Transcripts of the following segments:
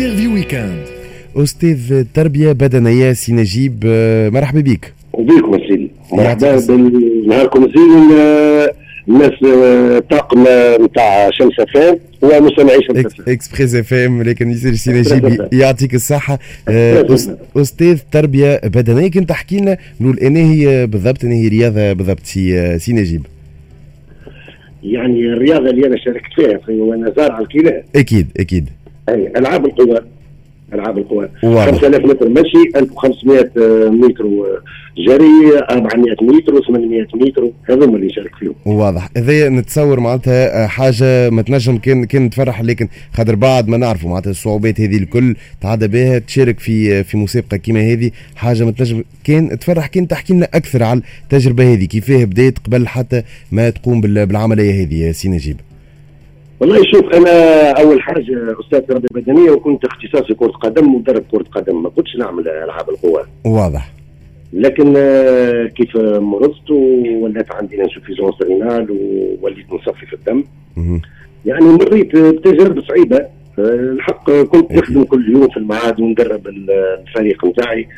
interview week-end أستاذ تربية بدنية سي نجيب آه، مرحبا بك. وبيكم سيدي مرحبا نهاركم زين الناس الطاقم نتاع شمس FM ومستمعي شمس FM Express FM لكن يصير سي نجيب يعطيك الصحة. آه، أستاذ تربية بدنية كنت تحكي لنا نقول أنا هي بالضبط أنا هي رياضة بالضبط سي سي نجيب يعني الرياضة اللي أنا شاركت فيها وأنا زارع الكلى. أكيد أكيد. أي ألعاب القوى ألعاب القوى 5000 متر مشي 1500 متر جري 400 متر و800 متر هذوما اللي يشارك فيهم. واضح. هذا نتصور معناتها حاجة ما تنجم كان كان تفرح لكن خاطر بعد ما نعرفوا معناتها الصعوبات هذه الكل تعدى بها تشارك في في مسابقه كيما هذه حاجة ما تنجم كان تفرح كان تحكي لنا أكثر على التجربة هذه كيفاه بدات قبل حتى ما تقوم بالعملية هذه سي نجيب. والله شوف أنا أول حاجة أستاذ تربيه بدنيه وكنت اختصاصي كرة قدم مدرب كرة قدم ما كنتش نعمل ألعاب القوى. واضح. لكن آه، كيف مرضت وولات عندي insuffisance rénale ووليت نصفي في الدم. يعني مريت بتجارب صعيبة. آه، الحق كنت نخدم كل يوم في المعاد وندرب الفريق نتاعي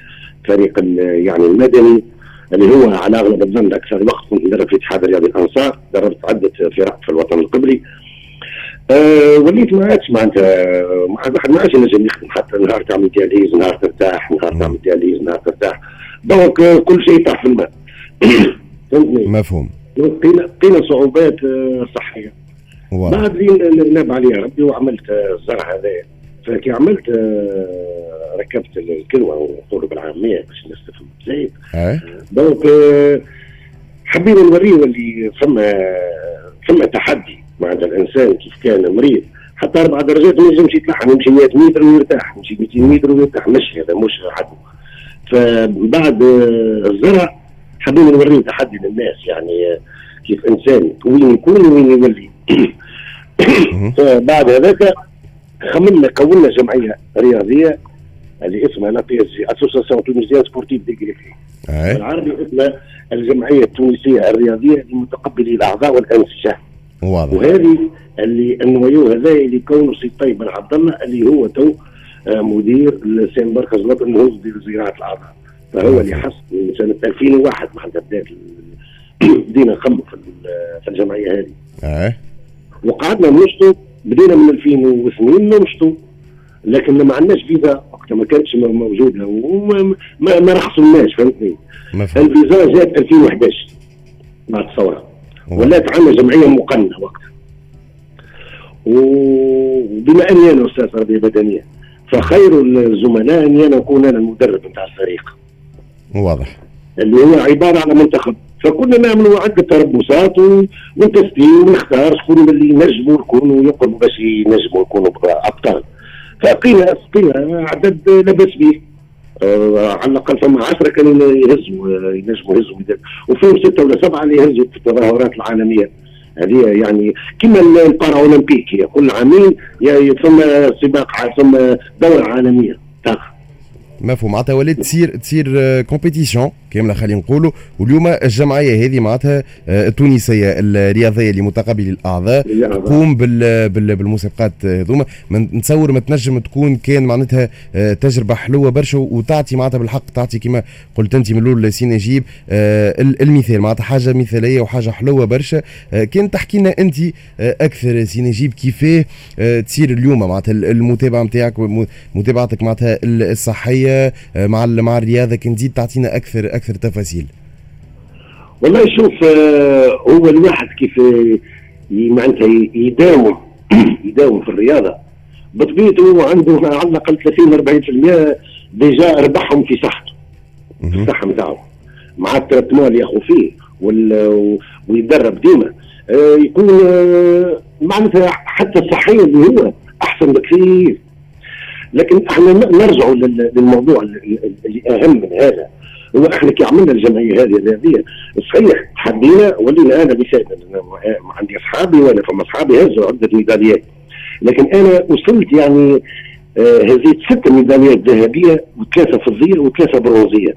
فريق يعني المدني اللي هو على أغلب الظن أكثر الوقت كنت ندرب في اتحاد رياضي الأنصار. دربت عدة فرق في الوطن القبلي. وليت ما عادش معناتها واحد ما عادش ينجم يخدم حتى نهار تعمل دياليز نهار ترتاح نهار تعمل دياليز نهار ترتاح. دونك كل شيء طاح في الماء فهمتني؟ مفهوم. لقينا صعوبات آه، صحية. بعد اللي ناب عليها ربي وعملت الزرع هذا. فكي عملت آه، ركبت الكلوة ونقول بالعامية باش الناس تفهم زايد دونك آه، حبينا نوريه اللي فما فما تحدي مع الإنسان كيف كان مريض. حتى أربع درجات ما ينجمش يتلحم يمشي 100 متر ويرتاح يمشي 200 متر ويرتاح مش هذا مش عدو. فبعد الزرع حبينا نوريه تحدي للناس يعني كيف إنسان وين يكون وين يولي. فبعد هذاك عملنا كونا جمعية رياضية اللي اسمها l'ATSG Association Tunisienne Sportive des Greffés بالعربي اسمها الجمعية التونسية الرياضية لمتقبلي الاعضاء والأنسجة. واضح. وهذه اللي ال noyau هذا اللي كونه سي طيب بن عبد الله اللي هو تو آه، مدير سين مركز الوطني مدير زراعه الأعضاء. فهو اللي حس من سنة 2001 معناتها بدات بدينا نخمم في في الجمعية هذه. آه وقعدنا ننشطوا بدينا من 2002 ننشطوا لكن ما عندناش فيزا وقتها ما كانتش موجوده وما ما, ما فهمتني. الفيزا جات 2011 بعد الثوره. ولات عندنا جمعية مقننة وقتها. وبما أني أنا أستاذ تربيه بدنيه فخير الزملاء أني أنا أكون أنا المدرب نتاع الفريق. واضح. اللي هو عبارة عن منتخب. فكنا نعملوا عده تربصات وتسليم ونختار شكون اللي ينجموا يكونوا يقربوا باش ينجموا يكونوا ابطال فقيل قيل عدد لاباس به. آه على الأقل فما 10 كانوا يهزوا ينجموا يهزوا وفيهم ستة ولا سبعة اللي يهزوا في التظاهرات العالمية. هذه يعني كما البارا اولمبيك كل عامين ثم سباق ثم دوره عالمية. تاخذ مفهوم. معناتها ولات تصير تصير compétition آه، كامله خلينا نقولوا. واليوم الجمعية هذه معناتها آه، التونسية الرياضية لمتقبلي الأعضاء تقوم بال بالمسابقات هذوما. نتصور ما تنجم تكون كان معناتها آه، تجربة حلوة برشا وتعطي معناتها بالحق تعطي كما قلت أنت من الأول سي نجيب المثال. معناتها حاجة مثالية وحاجة حلوة برشا. كان تحكي لنا أنت أكثر سي نجيب كيفاه تصير اليوم. معناتها المتابعة نتاعك متابعتك معناتها الصحية مع مع الرياضة كان تزيد تعطينا أكثر أكثر تفاصيل. والله شوف آه، هو الواحد كيف معناتها يداوم يداوم في الرياضة. بطبيعته عنده على الأقل 30 40% déjà ربحهم في صحته في الصحة نتاعو مع ال traitement اللي ياخذ فيه ويدرب ديما. آه، يكون آه، معناتها حتى الصحيه اللي هو أحسن بكثير. لكن إحنا نرجع للموضوع اللي أهم من هذا. هو إحنا كي عملنا الجمعية هذه الرياضية صحيح حبينا ولينا أنا مثال عندي أصحابي وأنا فما أصحابي هزوا عدة ميداليات. لكن أنا وصلت يعني آه هزيت ست ميداليات ذهبية وثلاثة فضية وثلاثة برونزية.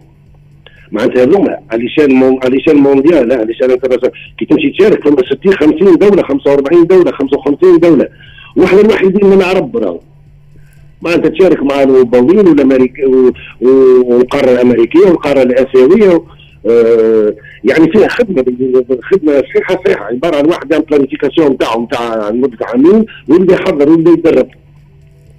معناتها هذوما علشان علشان مونديال لا علشان انت كي تمشي تشارك فما 60 50 دولة 45 دولة 55 دولة. وإحنا الوحيدين من العرب راهو معناتها تشارك مع والامريكا والقاره الأمريكية والقاره الآسيوية آه يعني فيها خدمة خدمة صحيحه صحيحة. عبارة عن واحد planification نتاعو نتاع مدة عامين ويبدا يحضر ويبدا يدرب.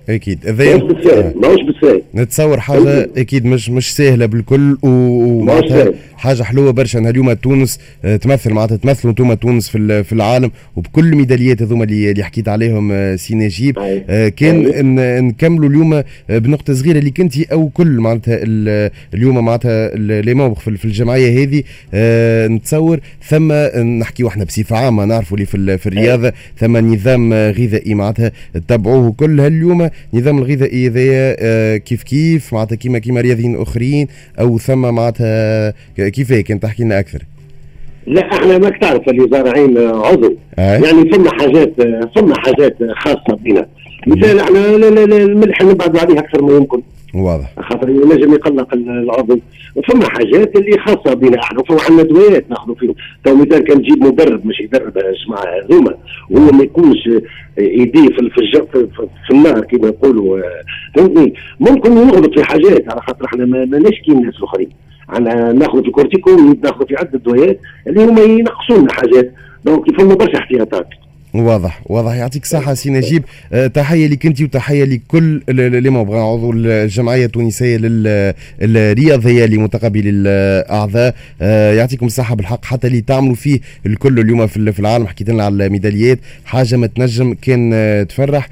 أكيد. ماهوش بالساهل ماهوش بالساهل. نتصور حاجة أكيد مش مش سهلة بالكل ومعناتها حاجة حلوة برشا. انها اليوم تونس آه، تمثل معناتها تمثلوا أنتم تونس في في العالم وبكل الميداليات هذوما اللي, اللي حكيت عليهم آه، سي نجيب. آه، كان نكملوا اليوم بنقطة صغيرة اللي كنت أو كل معناتها اليوم معناتها لي موبخ في الجمعية هذه. نتصور ثم نحكيو إحنا بصفة عامة نعرفوا اللي في, في الرياضة. ثم نظام غذائي معناتها تتبعوه كل هاليوم. نظام الغذائي هذايا كيف كيف معناتها كيما كيما رياضيين أخرين أو ثم معناتها كيف هيك أنت تحكي لنا أكثر. لا أحنا ما تعرف اللي زارعين عضو. آه. يعني فما حاجات فما حاجات خاصة بنا. مثال إحنا الملح نبعدوا عليه أكثر ما يمكن. واضح. خاطر ينجم يقلق العضو. فما حاجات اللي خاصة بنا. إحنا فما عندنا دويات ناخذوا فيهم. تو مثال كان تجيب مدرب مش يدرب الجماعه هذوما. وهو ما يكونش يديه في في, في, في النار كما يقولوا فهمتني؟ ممكن يغلط في حاجات على خاطر إحنا ماناش كي الناس الآخرين. أنا ناخذ في cortico ناخذ في عده دوايات اللي هما ينقصون حاجات. donc فما برشا احتياطات. واضح واضح. يعطيك صحة سي نجيب. أه تحية لك أنت وتحية لكل اللي مبغى عضو الجمعية التونسية للرياضية لمتقبل الأعضاء أه يعطيكم الصحة بالحق. حتى اللي تعملوا فيه الكل اليوم في العالم. حكيت لنا على الميداليات. حاجة ما تنجم كان تفرح.